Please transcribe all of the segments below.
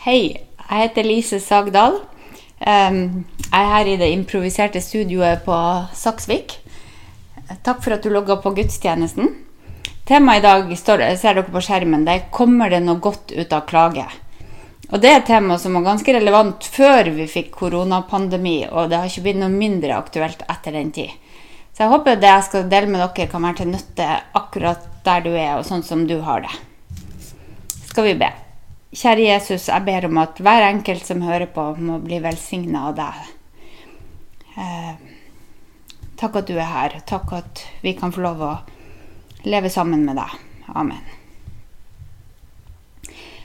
Hei, jeg heter Lise Sagdal. Jeg er her i det improviserte studioet på Saksvik. Takk for at du logga på gudstjenesten. Temaet i dag står, ser dere på skjermen. Det er 'Kommer det noe godt ut av klage'? Og Det er et tema som var ganske relevant før vi fikk koronapandemi, og det har ikke blitt noe mindre aktuelt etter den tid. Så jeg håper det jeg skal dele med dere, kan være til nytte akkurat der du er, og sånn som du har det. Skal vi be. Kjære Jesus, jeg ber om at hver enkelt som hører på, må bli velsigna av deg. Eh, takk at du er her. Takk at vi kan få lov å leve sammen med deg. Amen.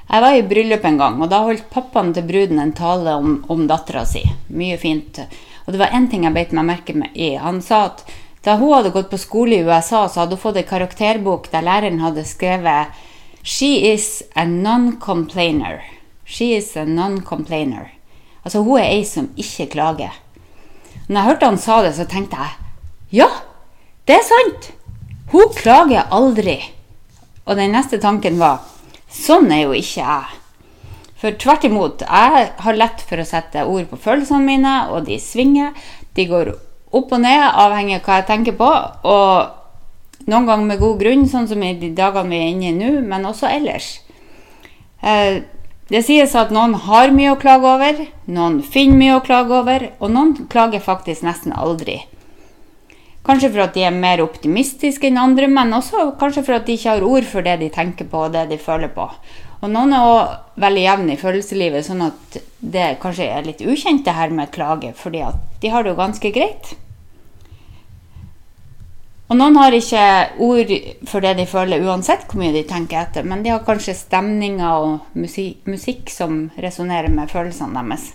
Jeg var i bryllup en gang, og da holdt pappaen til bruden en tale om, om dattera si. Mye fint. Og det var én ting jeg beit meg merke i. Han sa at da hun hadde gått på skole i USA, så hadde hun fått ei karakterbok der læreren hadde skrevet She is a non-complainer. She is a non-complainer. Altså, hun er ei som ikke klager. Når jeg hørte han sa det, så tenkte jeg ja, det er sant! Hun klager aldri. Og den neste tanken var sånn er jo ikke jeg. For tvert imot, jeg har lett for å sette ord på følelsene mine, og de svinger. De går opp og ned, avhengig av hva jeg tenker på. Og noen ganger med god grunn, sånn som i de dagene vi er inne i nå, men også ellers. Eh, det sies at noen har mye å klage over, noen finner mye å klage over, og noen klager faktisk nesten aldri. Kanskje for at de er mer optimistiske enn andre, men også kanskje for at de ikke har ord for det de tenker på og det de føler på. Og noen er òg veldig jevne i følelseslivet, sånn at det kanskje er litt ukjent det her med klage, fordi at de har det jo ganske greit. Og noen har ikke ord for det de føler, uansett hvor mye de tenker etter, men de har kanskje stemninger og musikk, musikk som resonnerer med følelsene deres.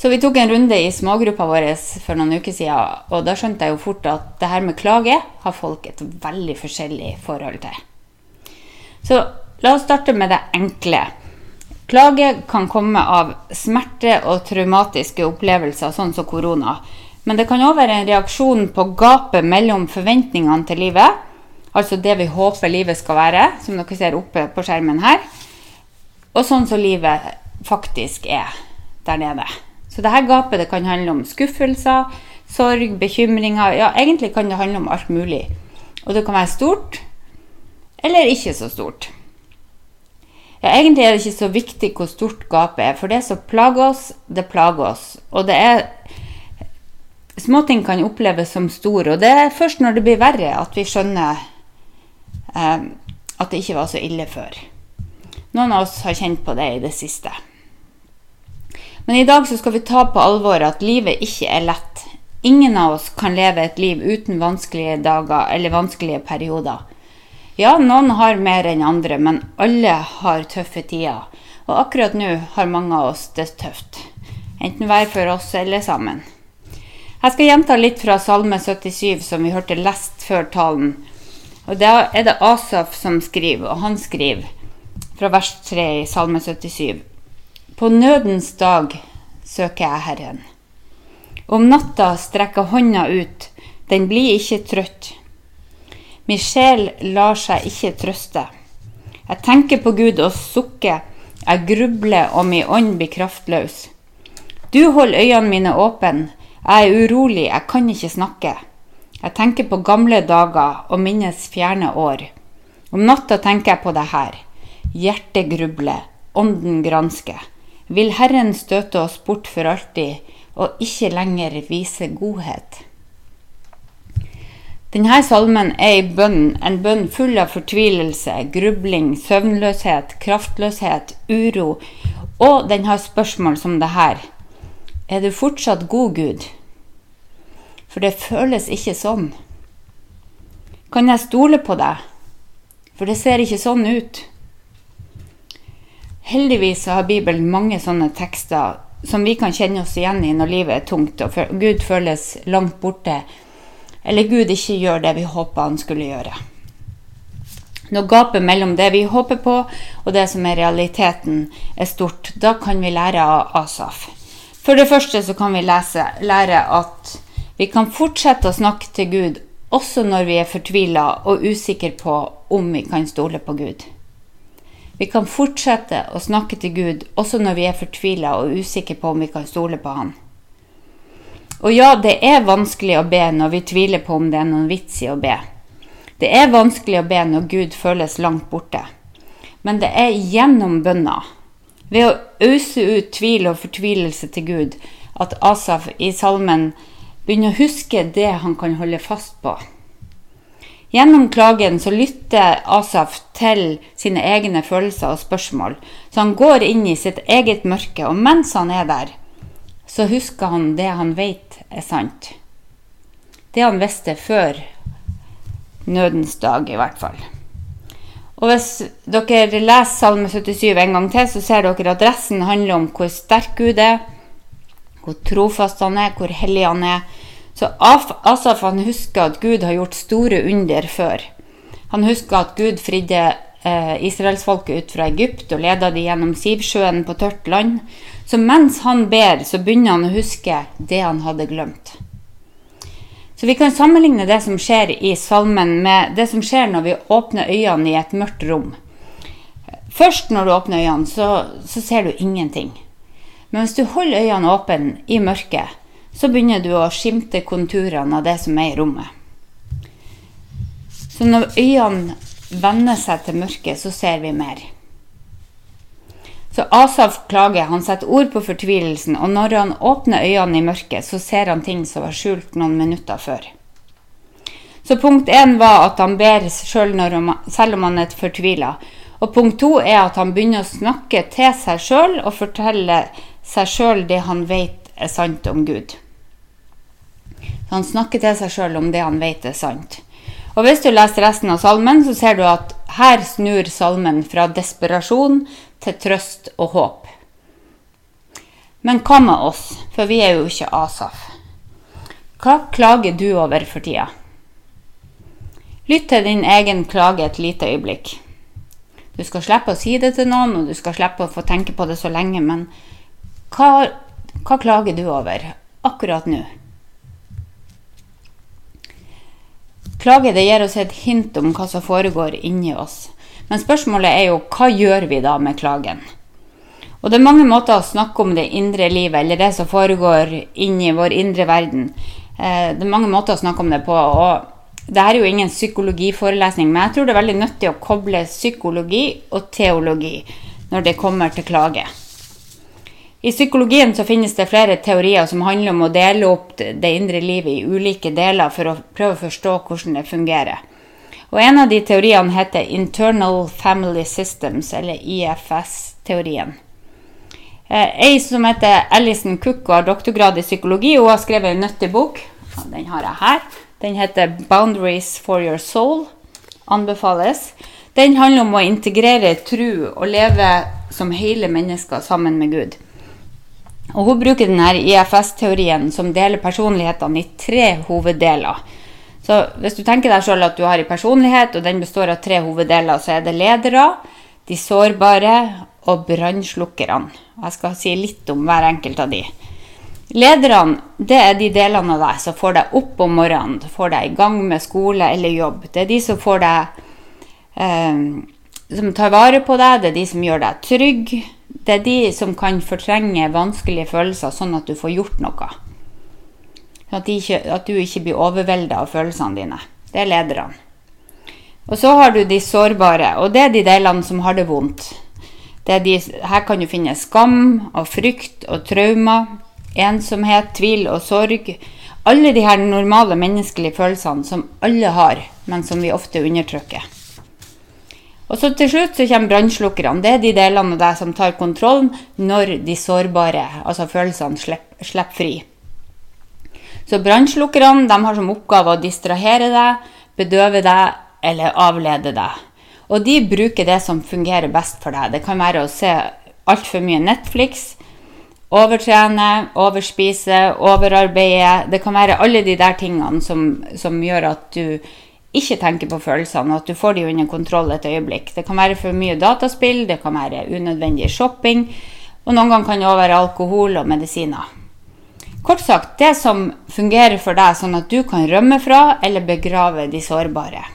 Så vi tok en runde i smågruppa vår for noen uker siden, og da skjønte jeg jo fort at det her med klage har folk et veldig forskjellig forhold til. Så la oss starte med det enkle. Klage kan komme av smerte og traumatiske opplevelser, sånn som korona. Men det kan òg være en reaksjon på gapet mellom forventningene til livet, altså det vi håper livet skal være, som dere ser oppe på skjermen her, og sånn som livet faktisk er der nede. Så dette gapet det kan handle om skuffelser, sorg, bekymringer Ja, egentlig kan det handle om alt mulig. Og det kan være stort eller ikke så stort. Ja, egentlig er det ikke så viktig hvor stort gapet er, for det som plager oss, det plager oss. Og det er Småting kan oppleves som store, og det er først når det blir verre at vi skjønner eh, at det ikke var så ille før. Noen av oss har kjent på det i det siste. Men i dag så skal vi ta på alvor at livet ikke er lett. Ingen av oss kan leve et liv uten vanskelige dager eller vanskelige perioder. Ja, noen har mer enn andre, men alle har tøffe tider. Og akkurat nå har mange av oss det tøft. Enten hver for oss eller sammen. Jeg skal gjenta litt fra Salme 77, som vi hørte lest før talen. Og Da er det Asaf som skriver, og han skriver fra vers 3 i Salme 77. På nødens dag søker jeg Herren. Om natta strekker hånda ut, den blir ikke trøtt. Min sjel lar seg ikke trøste. Jeg tenker på Gud og sukker, jeg grubler og min ånd blir kraftløs. Du holder øynene mine åpne jeg er urolig, jeg kan ikke snakke. Jeg tenker på gamle dager og minnes fjerne år. Om natta tenker jeg på det her. Hjertet grubler, ånden gransker. Vil Herren støte oss bort for alltid og ikke lenger vise godhet? Denne salmen er i bønn, en bønn full av fortvilelse, grubling, søvnløshet, kraftløshet, uro, og den har spørsmål som det her. Er du fortsatt god, Gud? For det føles ikke sånn. Kan jeg stole på deg? For det ser ikke sånn ut. Heldigvis har Bibelen mange sånne tekster som vi kan kjenne oss igjen i når livet er tungt og Gud føles langt borte, eller Gud ikke gjør det vi håpa han skulle gjøre. Når gapet mellom det vi håper på og det som er realiteten, er stort, da kan vi lære av Asaf. For det første så kan vi lese, lære at vi kan fortsette å snakke til Gud også når vi er fortvila og usikre på om vi kan stole på Gud. Vi kan fortsette å snakke til Gud også når vi er fortvila og usikre på om vi kan stole på Han. Og ja, det er vanskelig å be når vi tviler på om det er noen vits i å be. Det er vanskelig å be når Gud føles langt borte. Men det er gjennom bønna, ved å ause ut tvil og fortvilelse til Gud, at Asaf i salmen begynner å huske det han kan holde fast på. Gjennom klagen så lytter Asaf til sine egne følelser og spørsmål, så han går inn i sitt eget mørke, og mens han er der, så husker han det han vet er sant. Det han visste før nødens dag, i hvert fall. Og hvis dere leser Salme 77 en gang til, så ser dere at resten handler om hvor sterk Gud er, hvor trofast han er, hvor hellig han er, så Asaf han husker at Gud har gjort store under før. Han husker at Gud fridde eh, israelsfolket ut fra Egypt og leda de gjennom Sivsjøen på tørt land. Så mens han ber, så begynner han å huske det han hadde glemt. Så vi kan sammenligne det som skjer i salmen, med det som skjer når vi åpner øynene i et mørkt rom. Først når du åpner øynene, så, så ser du ingenting. Men hvis du holder øynene åpne i mørket, så begynner du å skimte konturene av det som er i rommet. Så når øynene venner seg til mørket, så ser vi mer. Så Asaf klager, han setter ord på fortvilelsen, og når han åpner øynene i mørket, så ser han ting som var skjult noen minutter før. Så punkt én var at han ber selv, selv om han er fortvila. Og punkt to er at han begynner å snakke til seg sjøl og fortelle seg sjøl det han vet er sant om Gud. Han snakker til seg sjøl om det han vet er sant. Og hvis du leser resten av salmen, så ser du at her snur salmen fra desperasjon til trøst og håp. Men hva med oss, for vi er jo ikke Asaf? Hva klager du over for tida? Lytt til din egen klage et lite øyeblikk. Du skal slippe å si det til noen, og du skal slippe å få tenke på det så lenge, men hva hva klager du over akkurat nå? Klage det gir oss et hint om hva som foregår inni oss. Men spørsmålet er jo hva gjør vi da med klagen? Og det er mange måter å snakke om det indre livet, eller det som foregår inni vår indre verden. Eh, det er mange måter å snakke om det på. og det er jo ingen psykologiforelesning, men jeg tror det er veldig nyttig å koble psykologi og teologi når det kommer til klage. I psykologien så finnes det flere teorier som handler om å dele opp det indre livet i ulike deler for å prøve å forstå hvordan det fungerer. Og En av de teoriene heter Internal Family Systems, eller IFS-teorien. Eh, ei som heter Alison Cook og har doktorgrad i psykologi, hun har skrevet en nyttig bok. Den har jeg her. Den heter 'Boundaries for your soul'. Anbefales. Den handler om å integrere tru og leve som hele mennesker sammen med Gud. Og hun bruker denne IFS-teorien som deler personlighetene i tre hoveddeler. Så hvis du tenker deg sjøl at du har en personlighet, og den består av tre hoveddeler, så er det ledere, de sårbare og brannslukkerne. Jeg skal si litt om hver enkelt av de. Lederne det er de delene av deg som får deg opp om morgenen, får deg i gang med skole eller jobb. Det er de som får deg eh, Som tar vare på deg, det er de som gjør deg trygg det er de som kan fortrenge vanskelige følelser, sånn at du får gjort noe. At, ikke, at du ikke blir overvelda av følelsene dine. Det er lederne. Og så har du de sårbare, og det er de delene som har det vondt. Det de, her kan du finne skam og frykt og traumer, ensomhet, tvil og sorg. Alle de her normale menneskelige følelsene som alle har, men som vi ofte undertrykker. Og så til slutt så kommer brannslukkerne. Det er de delene av deg som tar kontrollen når de sårbare, altså følelsene, slipper, slipper fri. Så brannslukkerne har som oppgave å distrahere deg, bedøve deg eller avlede deg. Og de bruker det som fungerer best for deg. Det kan være å se altfor mye Netflix, overtrene, overspise, overarbeide. Det kan være alle de der tingene som, som gjør at du ikke tenker på følelsene, og at du får de under kontroll et øyeblikk. Det kan være for mye dataspill, det kan være unødvendig shopping, og noen ganger kan det også være alkohol og medisiner. Kort sagt, det som fungerer for deg sånn at du kan rømme fra eller begrave de sårbare.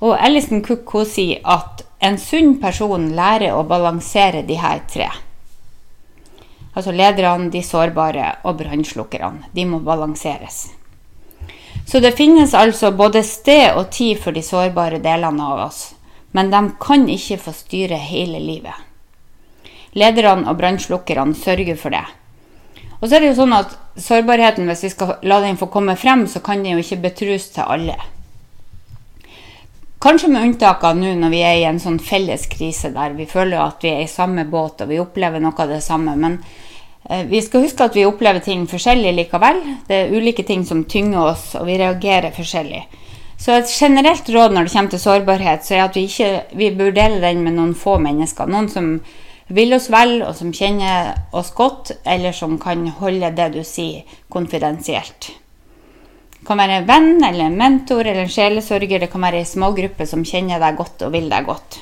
Og Ellison Cook sier at en sunn person lærer å balansere de her tre. Altså lederne, de sårbare og brannslukkerne. De må balanseres. Så det finnes altså både sted og tid for de sårbare delene av oss, men de kan ikke få styre hele livet. Lederne og brannslukkerne sørger for det. Og så er det jo sånn at sårbarheten, hvis vi skal la den få komme frem, så kan den jo ikke betrus til alle. Kanskje med unntak av nå når vi er i en sånn felles krise der vi føler at vi er i samme båt og vi opplever noe av det samme. Men eh, vi skal huske at vi opplever ting forskjellig likevel. Det er ulike ting som tynger oss, og vi reagerer forskjellig. Så et generelt råd når det kommer til sårbarhet, så er at vi ikke vi bør dele den med noen få mennesker. Noen som vil oss vel, og som kjenner oss godt, eller som kan holde det du sier, konfidensielt. Det kan være en venn eller en mentor eller en sjelesørger. Det kan være ei smågruppe som kjenner deg godt og vil deg godt.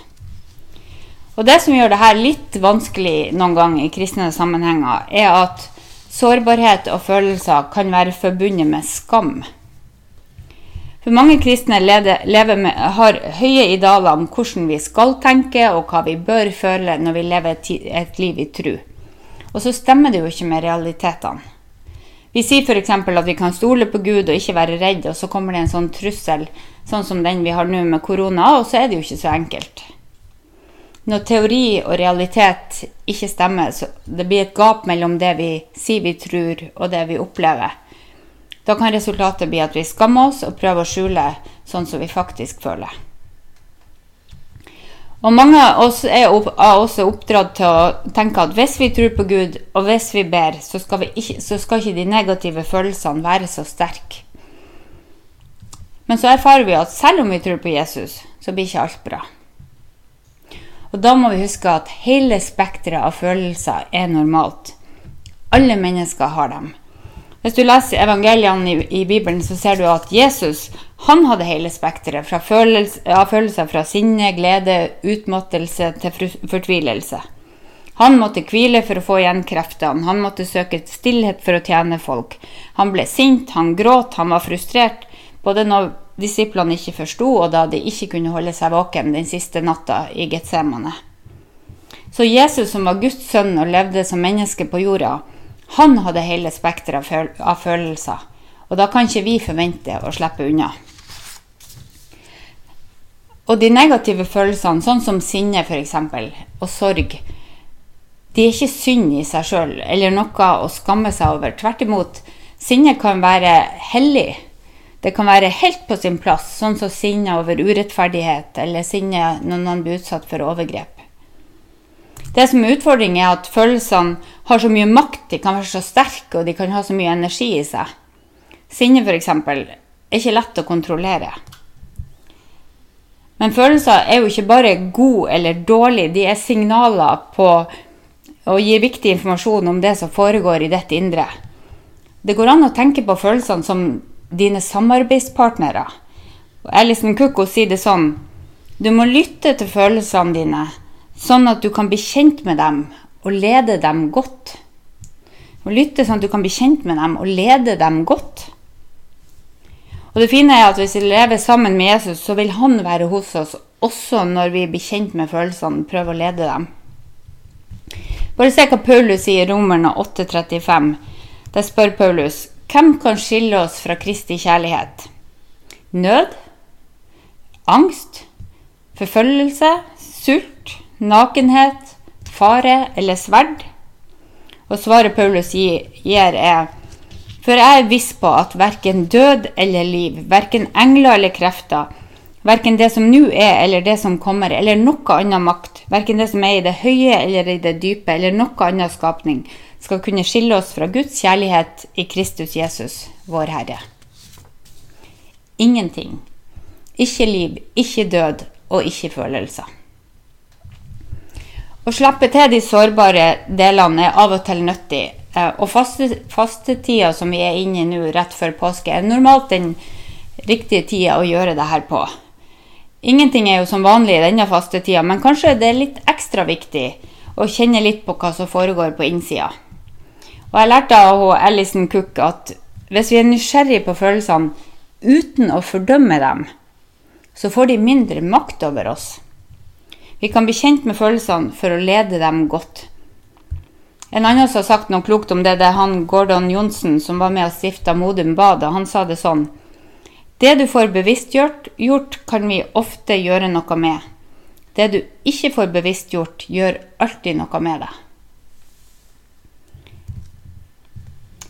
Og Det som gjør det her litt vanskelig noen gang i kristne sammenhenger, er at sårbarhet og følelser kan være forbundet med skam. For mange kristne med, har høye idealer om hvordan vi skal tenke og hva vi bør føle når vi lever et liv i tru. Og så stemmer det jo ikke med realitetene. Vi sier f.eks. at vi kan stole på Gud og ikke være redd, og så kommer det en sånn trussel, sånn som den vi har nå med korona, og så er det jo ikke så enkelt. Når teori og realitet ikke stemmer, så det blir et gap mellom det vi sier vi tror, og det vi opplever. Da kan resultatet bli at vi skammer oss og prøver å skjule sånn som vi faktisk føler. Og mange av oss er også oppdratt til å tenke at hvis vi tror på Gud, og hvis vi ber, så skal, ikke, så skal ikke de negative følelsene være så sterke. Men så erfarer vi at selv om vi tror på Jesus, så blir ikke alt bra. Og da må vi huske at hele spekteret av følelser er normalt. Alle mennesker har dem. Hvis du leser evangeliene i, i, Bibelen, så ser du at Jesus han hadde hele spekteret. Ja, følelser fra sinne, glede, utmattelse til fortvilelse. Han måtte hvile for å få igjen kreftene, han måtte søke stillhet for å tjene folk. Han ble sint, han gråt, han var frustrert, både når disiplene ikke forsto, og da de ikke kunne holde seg våken den siste natta i Getsemane. Så Jesus, som var Guds sønn og levde som menneske på jorda, han hadde hele spekteret av følelser, og da kan ikke vi forvente å slippe unna. Og de negative følelsene, sånn som sinne f.eks., og sorg, de er ikke synd i seg sjøl eller noe å skamme seg over. Tvert imot, sinne kan være hellig. Det kan være helt på sin plass, sånn som sinne over urettferdighet eller sinne når noen blir utsatt for overgrep. Det som er utfordringen, er at følelsene har så mye makt, de kan være så sterke og de kan ha så mye energi i seg. Sinne, f.eks., er ikke lett å kontrollere. Men følelser er jo ikke bare gode eller dårlige, de er signaler på å gi viktig informasjon om det som foregår i ditt indre. Det går an å tenke på følelsene som dine samarbeidspartnere. Alison Cook sier det sånn Du må lytte til følelsene dine sånn at du kan bli kjent med dem og lede dem godt. Og lytte sånn at du kan bli kjent med dem og lede dem godt. Og det fine er at hvis vi lever sammen med Jesus, så vil han være hos oss også når vi blir kjent med følelsene, prøver å lede dem. Bare se hva Paulus sier i Romerne 8,35. Der spør Paulus hvem kan skille oss fra Kristi kjærlighet? Nød? Angst? Forfølgelse? Sult? Nakenhet, fare eller sverd? Og svaret Paulus gir, er For jeg er viss på at verken død eller liv, verken engler eller krefter, verken det som nå er eller det som kommer, eller noe annen makt, verken det som er i det høye eller i det dype, eller noe annen skapning, skal kunne skille oss fra Guds kjærlighet i Kristus Jesus, vår Herre. Ingenting. Ikke liv, ikke død og ikke følelser. Å slippe til de sårbare delene er av og til nyttig. og og fastetida som vi er inne i nå, rett før påske, er normalt den riktige tida å gjøre det her på. Ingenting er jo som vanlig i denne fastetida, men kanskje det er litt ekstra viktig å kjenne litt på hva som foregår på innsida. Og jeg lærte av Alison Cook at hvis vi er nysgjerrige på følelsene uten å fordømme dem, så får de mindre makt over oss. Vi kan bli kjent med følelsene for å lede dem godt. En annen som har sagt noe klokt om det, det er han Gordon Johnsen, som var med og stifta Modum Bad, og han sa det sånn Det du får bevisstgjort, gjort, kan vi ofte gjøre noe med. Det du ikke får bevisstgjort, gjør alltid noe med deg.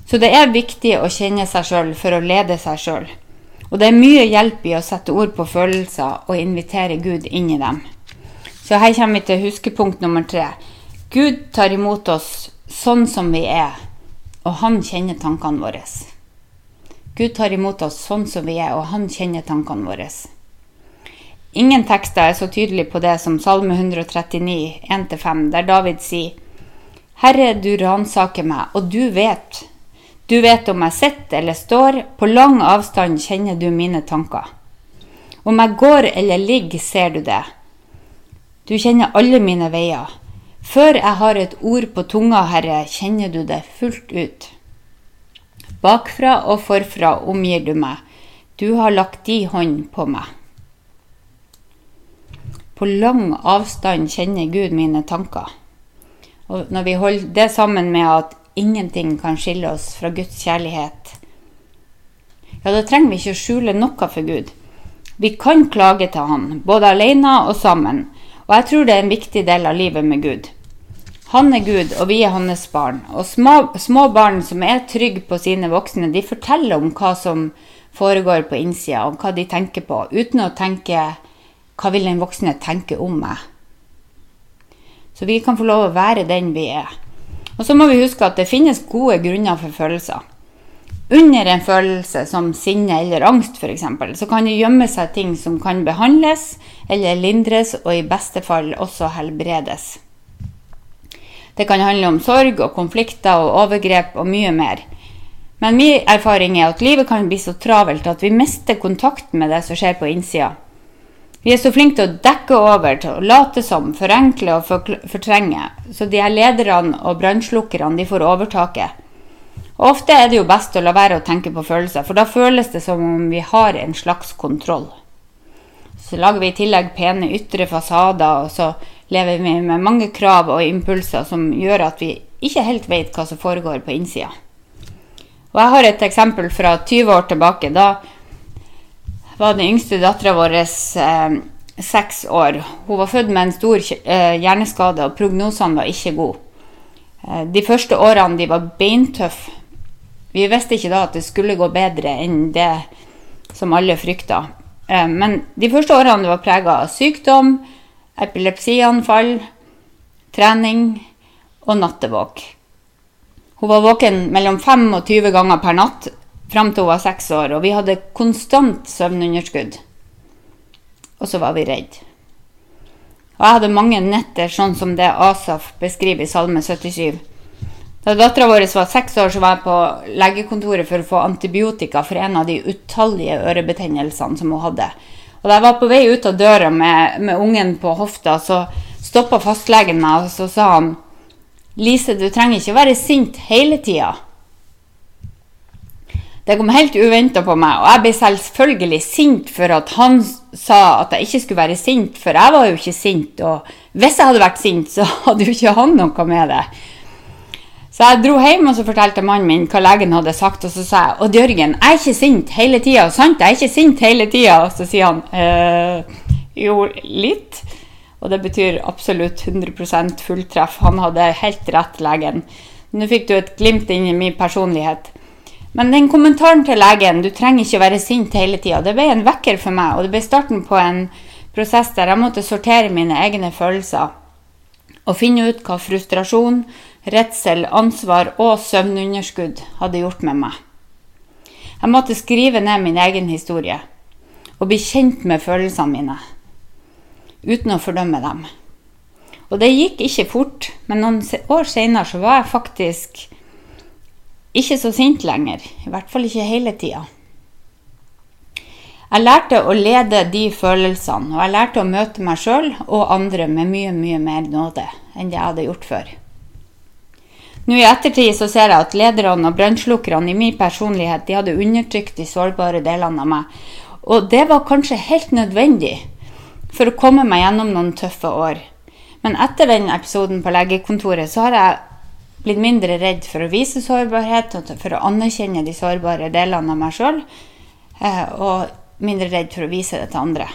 Så det er viktig å kjenne seg sjøl for å lede seg sjøl. Og det er mye hjelp i å sette ord på følelser og invitere Gud inn i dem. Så her kommer vi til huskepunkt nummer tre. Gud tar imot oss sånn som vi er, og han kjenner tankene våre. Gud tar imot oss sånn som vi er, og han kjenner tankene våre. Ingen tekster er så tydelig på det som Salme 139, 1-5, der David sier Herre, du ransaker meg, og du vet. Du vet om jeg sitter eller står, på lang avstand kjenner du mine tanker. Om jeg går eller ligger, ser du det. Du kjenner alle mine veier. Før jeg har et ord på tunga, Herre, kjenner du det fullt ut. Bakfra og forfra omgir du meg. Du har lagt di hånd på meg. På lang avstand kjenner Gud mine tanker. Og når vi holder det sammen med at ingenting kan skille oss fra Guds kjærlighet, ja, da trenger vi ikke å skjule noe for Gud. Vi kan klage til Han, både alene og sammen, og jeg tror det er en viktig del av livet med Gud. Han er Gud, og vi er hans barn. Og små, små barn som er trygge på sine voksne, de forteller om hva som foregår på innsida, og hva de tenker på, uten å tenke hva vil den voksne tenke om meg? Så vi kan få lov å være den vi er. Og så må vi huske at det finnes gode grunner for følelser. Under en følelse som sinne eller angst f.eks., så kan det gjemme seg ting som kan behandles eller lindres, og i beste fall også helbredes. Det kan handle om sorg og konflikter og overgrep og mye mer. Men min erfaring er at livet kan bli så travelt at vi mister kontakt med det som skjer på innsida. Vi er så flinke til å dekke over, til å late som, forenkle og fortrenge. Så de her lederne og brannslukkerne får overtaket. Og ofte er det jo best å la være å tenke på følelser, for da føles det som om vi har en slags kontroll. Så lager vi i tillegg pene ytre fasader, og så lever vi med mange krav og impulser som gjør at vi ikke helt vet hva som foregår på innsida. Og jeg har et eksempel fra 20 år tilbake. Da var den yngste dattera vår eh, seks år. Hun var født med en stor eh, hjerneskade, og prognosene var ikke gode. Eh, de første årene de var beintøffe. Vi visste ikke da at det skulle gå bedre enn det som alle frykta. Eh, men de første årene var prega av sykdom, epilepsianfall, trening og nattevåk. Hun var våken mellom 25 ganger per natt fram til hun var seks år, og vi hadde konstant søvnunderskudd. Og så var vi redde. Og jeg hadde mange netter sånn som det Asaf beskriver i Salme 77. Da dattera vår var seks år, så var jeg på legekontoret for å få antibiotika for en av de utallige ørebetennelsene som hun hadde. Og da jeg var på vei ut av døra med, med ungen på hofta, så stoppa fastlegen meg, og så sa han Lise, du trenger ikke være sint hele tida. Det kom helt uventa på meg, og jeg ble selvfølgelig sint for at han sa at jeg ikke skulle være sint, for jeg var jo ikke sint. Og hvis jeg hadde vært sint, så hadde jo ikke han noe med det. Så jeg dro hjem og så fortalte mannen min hva legen hadde sagt, og så sa jeg Odd Jørgen, jeg er ikke sint hele tida. Sant, jeg er ikke sint hele tida. Og så sier han eh, jo, litt. Og det betyr absolutt 100% fulltreff. Han hadde helt rett, legen. Nå fikk du et glimt inn i min personlighet. Men den kommentaren til legen, du trenger ikke være sint hele tida, det ble en vekker for meg. Og det ble starten på en prosess der jeg måtte sortere mine egne følelser. Og finne ut hva frustrasjon, redsel, ansvar og søvnunderskudd hadde gjort med meg. Jeg måtte skrive ned min egen historie og bli kjent med følelsene mine uten å fordømme dem. Og det gikk ikke fort, men noen år seinere var jeg faktisk ikke så sint lenger. I hvert fall ikke hele tida. Jeg lærte å lede de følelsene, og jeg lærte å møte meg sjøl og andre med mye, mye mer nåde enn det jeg hadde gjort før. Nå I ettertid så ser jeg at lederne og brannslukkerne i min personlighet de hadde undertrykt de sårbare delene av meg. Og det var kanskje helt nødvendig. for å komme meg gjennom noen tøffe år. Men etter den episoden på legekontoret så har jeg blitt mindre redd for å vise sårbarhet og for å anerkjenne de sårbare delene av meg sjøl, eh, og mindre redd for å vise det til andre.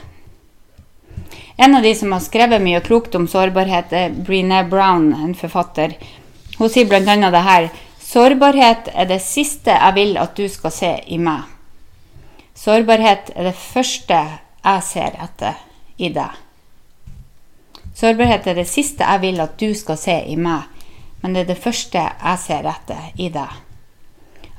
En av de som har skrevet mye klokt om sårbarhet, er Brené Brown, en forfatter. Hun sier bl.a. det her Sårbarhet er det siste jeg vil at du skal se i meg. Sårbarhet er det første jeg ser etter i deg. Sårbarhet er det siste jeg vil at du skal se i meg, men det er det første jeg ser etter i deg.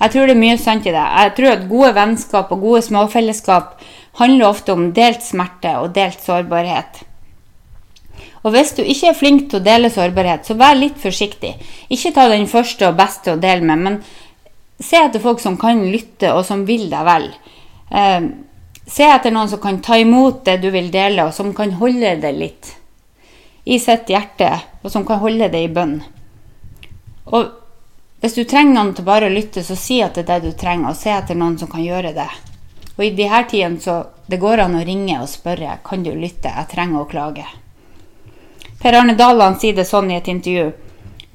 Jeg tror det er mye sant i det. Jeg tror at gode vennskap og gode småfellesskap handler ofte om delt smerte og delt sårbarhet. Og hvis du ikke er flink til å dele sårbarhet, så vær litt forsiktig. Ikke ta den første og beste å dele med, men se etter folk som kan lytte, og som vil deg vel. Eh, se etter noen som kan ta imot det du vil dele, og som kan holde det litt i sitt hjerte, og som kan holde det i bønn. Og hvis du trenger noen til bare å lytte, så si at det er det du trenger, og se etter noen som kan gjøre det. Og i disse tidene så det går an å ringe og spørre kan du lytte, jeg trenger å klage. Per Arne Daland sier det sånn i et intervju.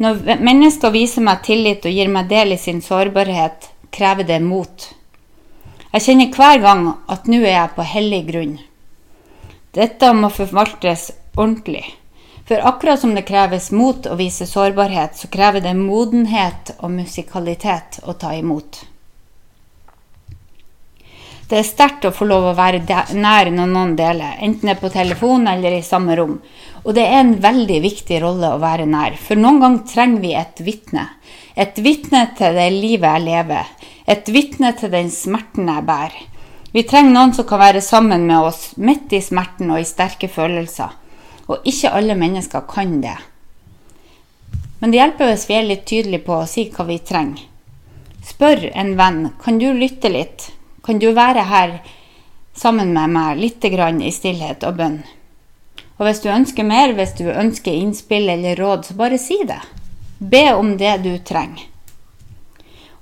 Når mennesker viser meg tillit og gir meg del i sin sårbarhet, krever det mot. Jeg kjenner hver gang at nå er jeg på hellig grunn. Dette må forvaltes ordentlig. For akkurat som det kreves mot å vise sårbarhet, så krever det modenhet og musikalitet å ta imot. Det er sterkt å få lov å være nær når noen deler, enten det er på telefon eller i samme rom. Og det er en veldig viktig rolle å være nær, for noen ganger trenger vi et vitne. Et vitne til det livet jeg lever, et vitne til den smerten jeg bærer. Vi trenger noen som kan være sammen med oss midt i smerten og i sterke følelser. Og ikke alle mennesker kan det. Men det hjelper hvis vi er litt tydelige på å si hva vi trenger. Spør en venn kan du lytte litt, kan du være her sammen med meg litt i stillhet og bønn. Og hvis du ønsker mer, hvis du ønsker innspill eller råd, så bare si det. Be om det du trenger.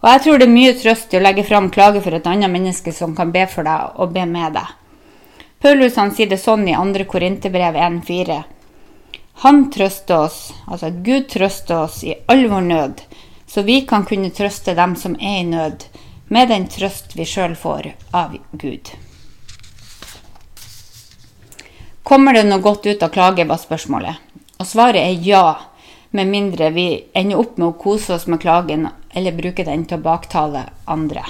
Og jeg tror det er mye trøst i å legge fram klage for et annet menneske som kan be for deg og be med deg. Paulus han sier det sånn i 2. Korinterbrev 1,4. Han trøster oss, altså Gud trøster oss i all vår nød, så vi kan kunne trøste dem som er i nød, med den trøst vi sjøl får av Gud. Kommer det noe godt ut av klage, var spørsmålet. Og svaret er ja, med mindre vi ender opp med å kose oss med klagen eller bruke den til å baktale andre.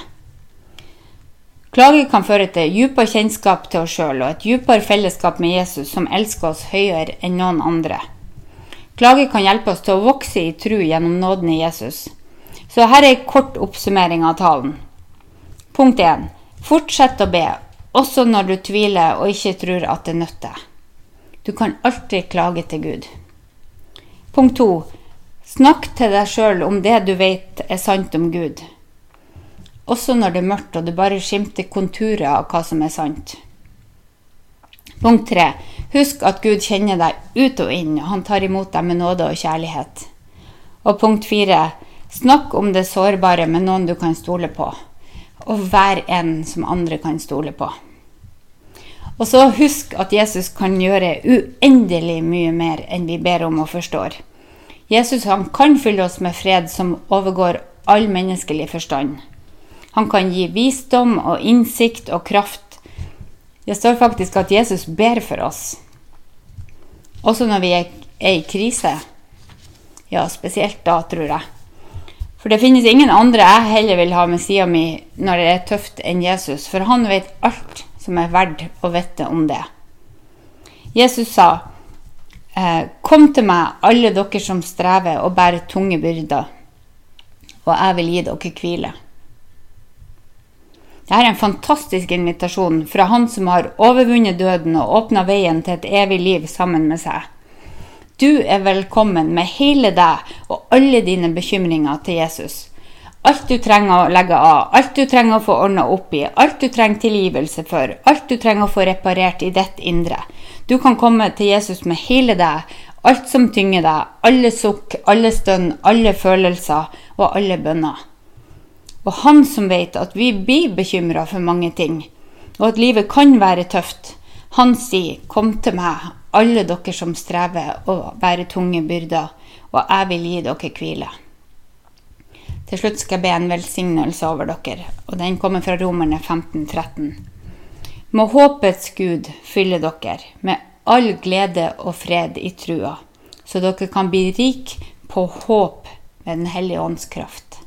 Klage kan føre til dypere kjennskap til oss sjøl og et dypere fellesskap med Jesus, som elsker oss høyere enn noen andre. Klage kan hjelpe oss til å vokse i tru gjennom nåden i Jesus. Så her er en kort oppsummering av talen. Punkt 1. Fortsett å be, også når du tviler og ikke tror at det nytter. Du kan alltid klage til Gud. Punkt 2. Snakk til deg sjøl om det du vet er sant om Gud. Også når det er mørkt og du bare skimter konturer av hva som er sant. Punkt 3. Husk at Gud kjenner deg ut og inn, og han tar imot deg med nåde og kjærlighet. Og punkt 4. Snakk om det sårbare med noen du kan stole på og være en som andre kan stole på. Og så husk at Jesus kan gjøre uendelig mye mer enn vi ber om og forstår. Jesus han kan fylle oss med fred som overgår all menneskelig forstand. Han kan gi visdom og innsikt og kraft. Det står faktisk at Jesus ber for oss. Også når vi er i krise. Ja, spesielt da, tror jeg. For det finnes ingen andre jeg heller vil ha med sida mi når det er tøft, enn Jesus, for han vet alt som er verdt å vite om det. Jesus sa, eh, Kom til meg, alle dere som strever og bærer tunge byrder, og jeg vil gi dere hvile. Dette er en fantastisk invitasjon fra Han som har overvunnet døden og åpna veien til et evig liv sammen med seg. Du er velkommen med hele deg og alle dine bekymringer til Jesus. Alt du trenger å legge av, alt du trenger å få ordna opp i, alt du trenger tilgivelse for, alt du trenger å få reparert i ditt indre. Du kan komme til Jesus med hele deg, alt som tynger deg, alle sukk, alle stønn, alle følelser og alle bønner. Og han som vet at vi blir bekymra for mange ting, og at livet kan være tøft, Han sier, Kom til meg, alle dere som strever og bærer tunge byrder, og jeg vil gi dere hvile. Til slutt skal jeg be en velsignelse over dere, og den kommer fra Romerne 1513. Må håpets Gud fylle dere med all glede og fred i trua, så dere kan bli rik på håp med Den hellige ånds kraft.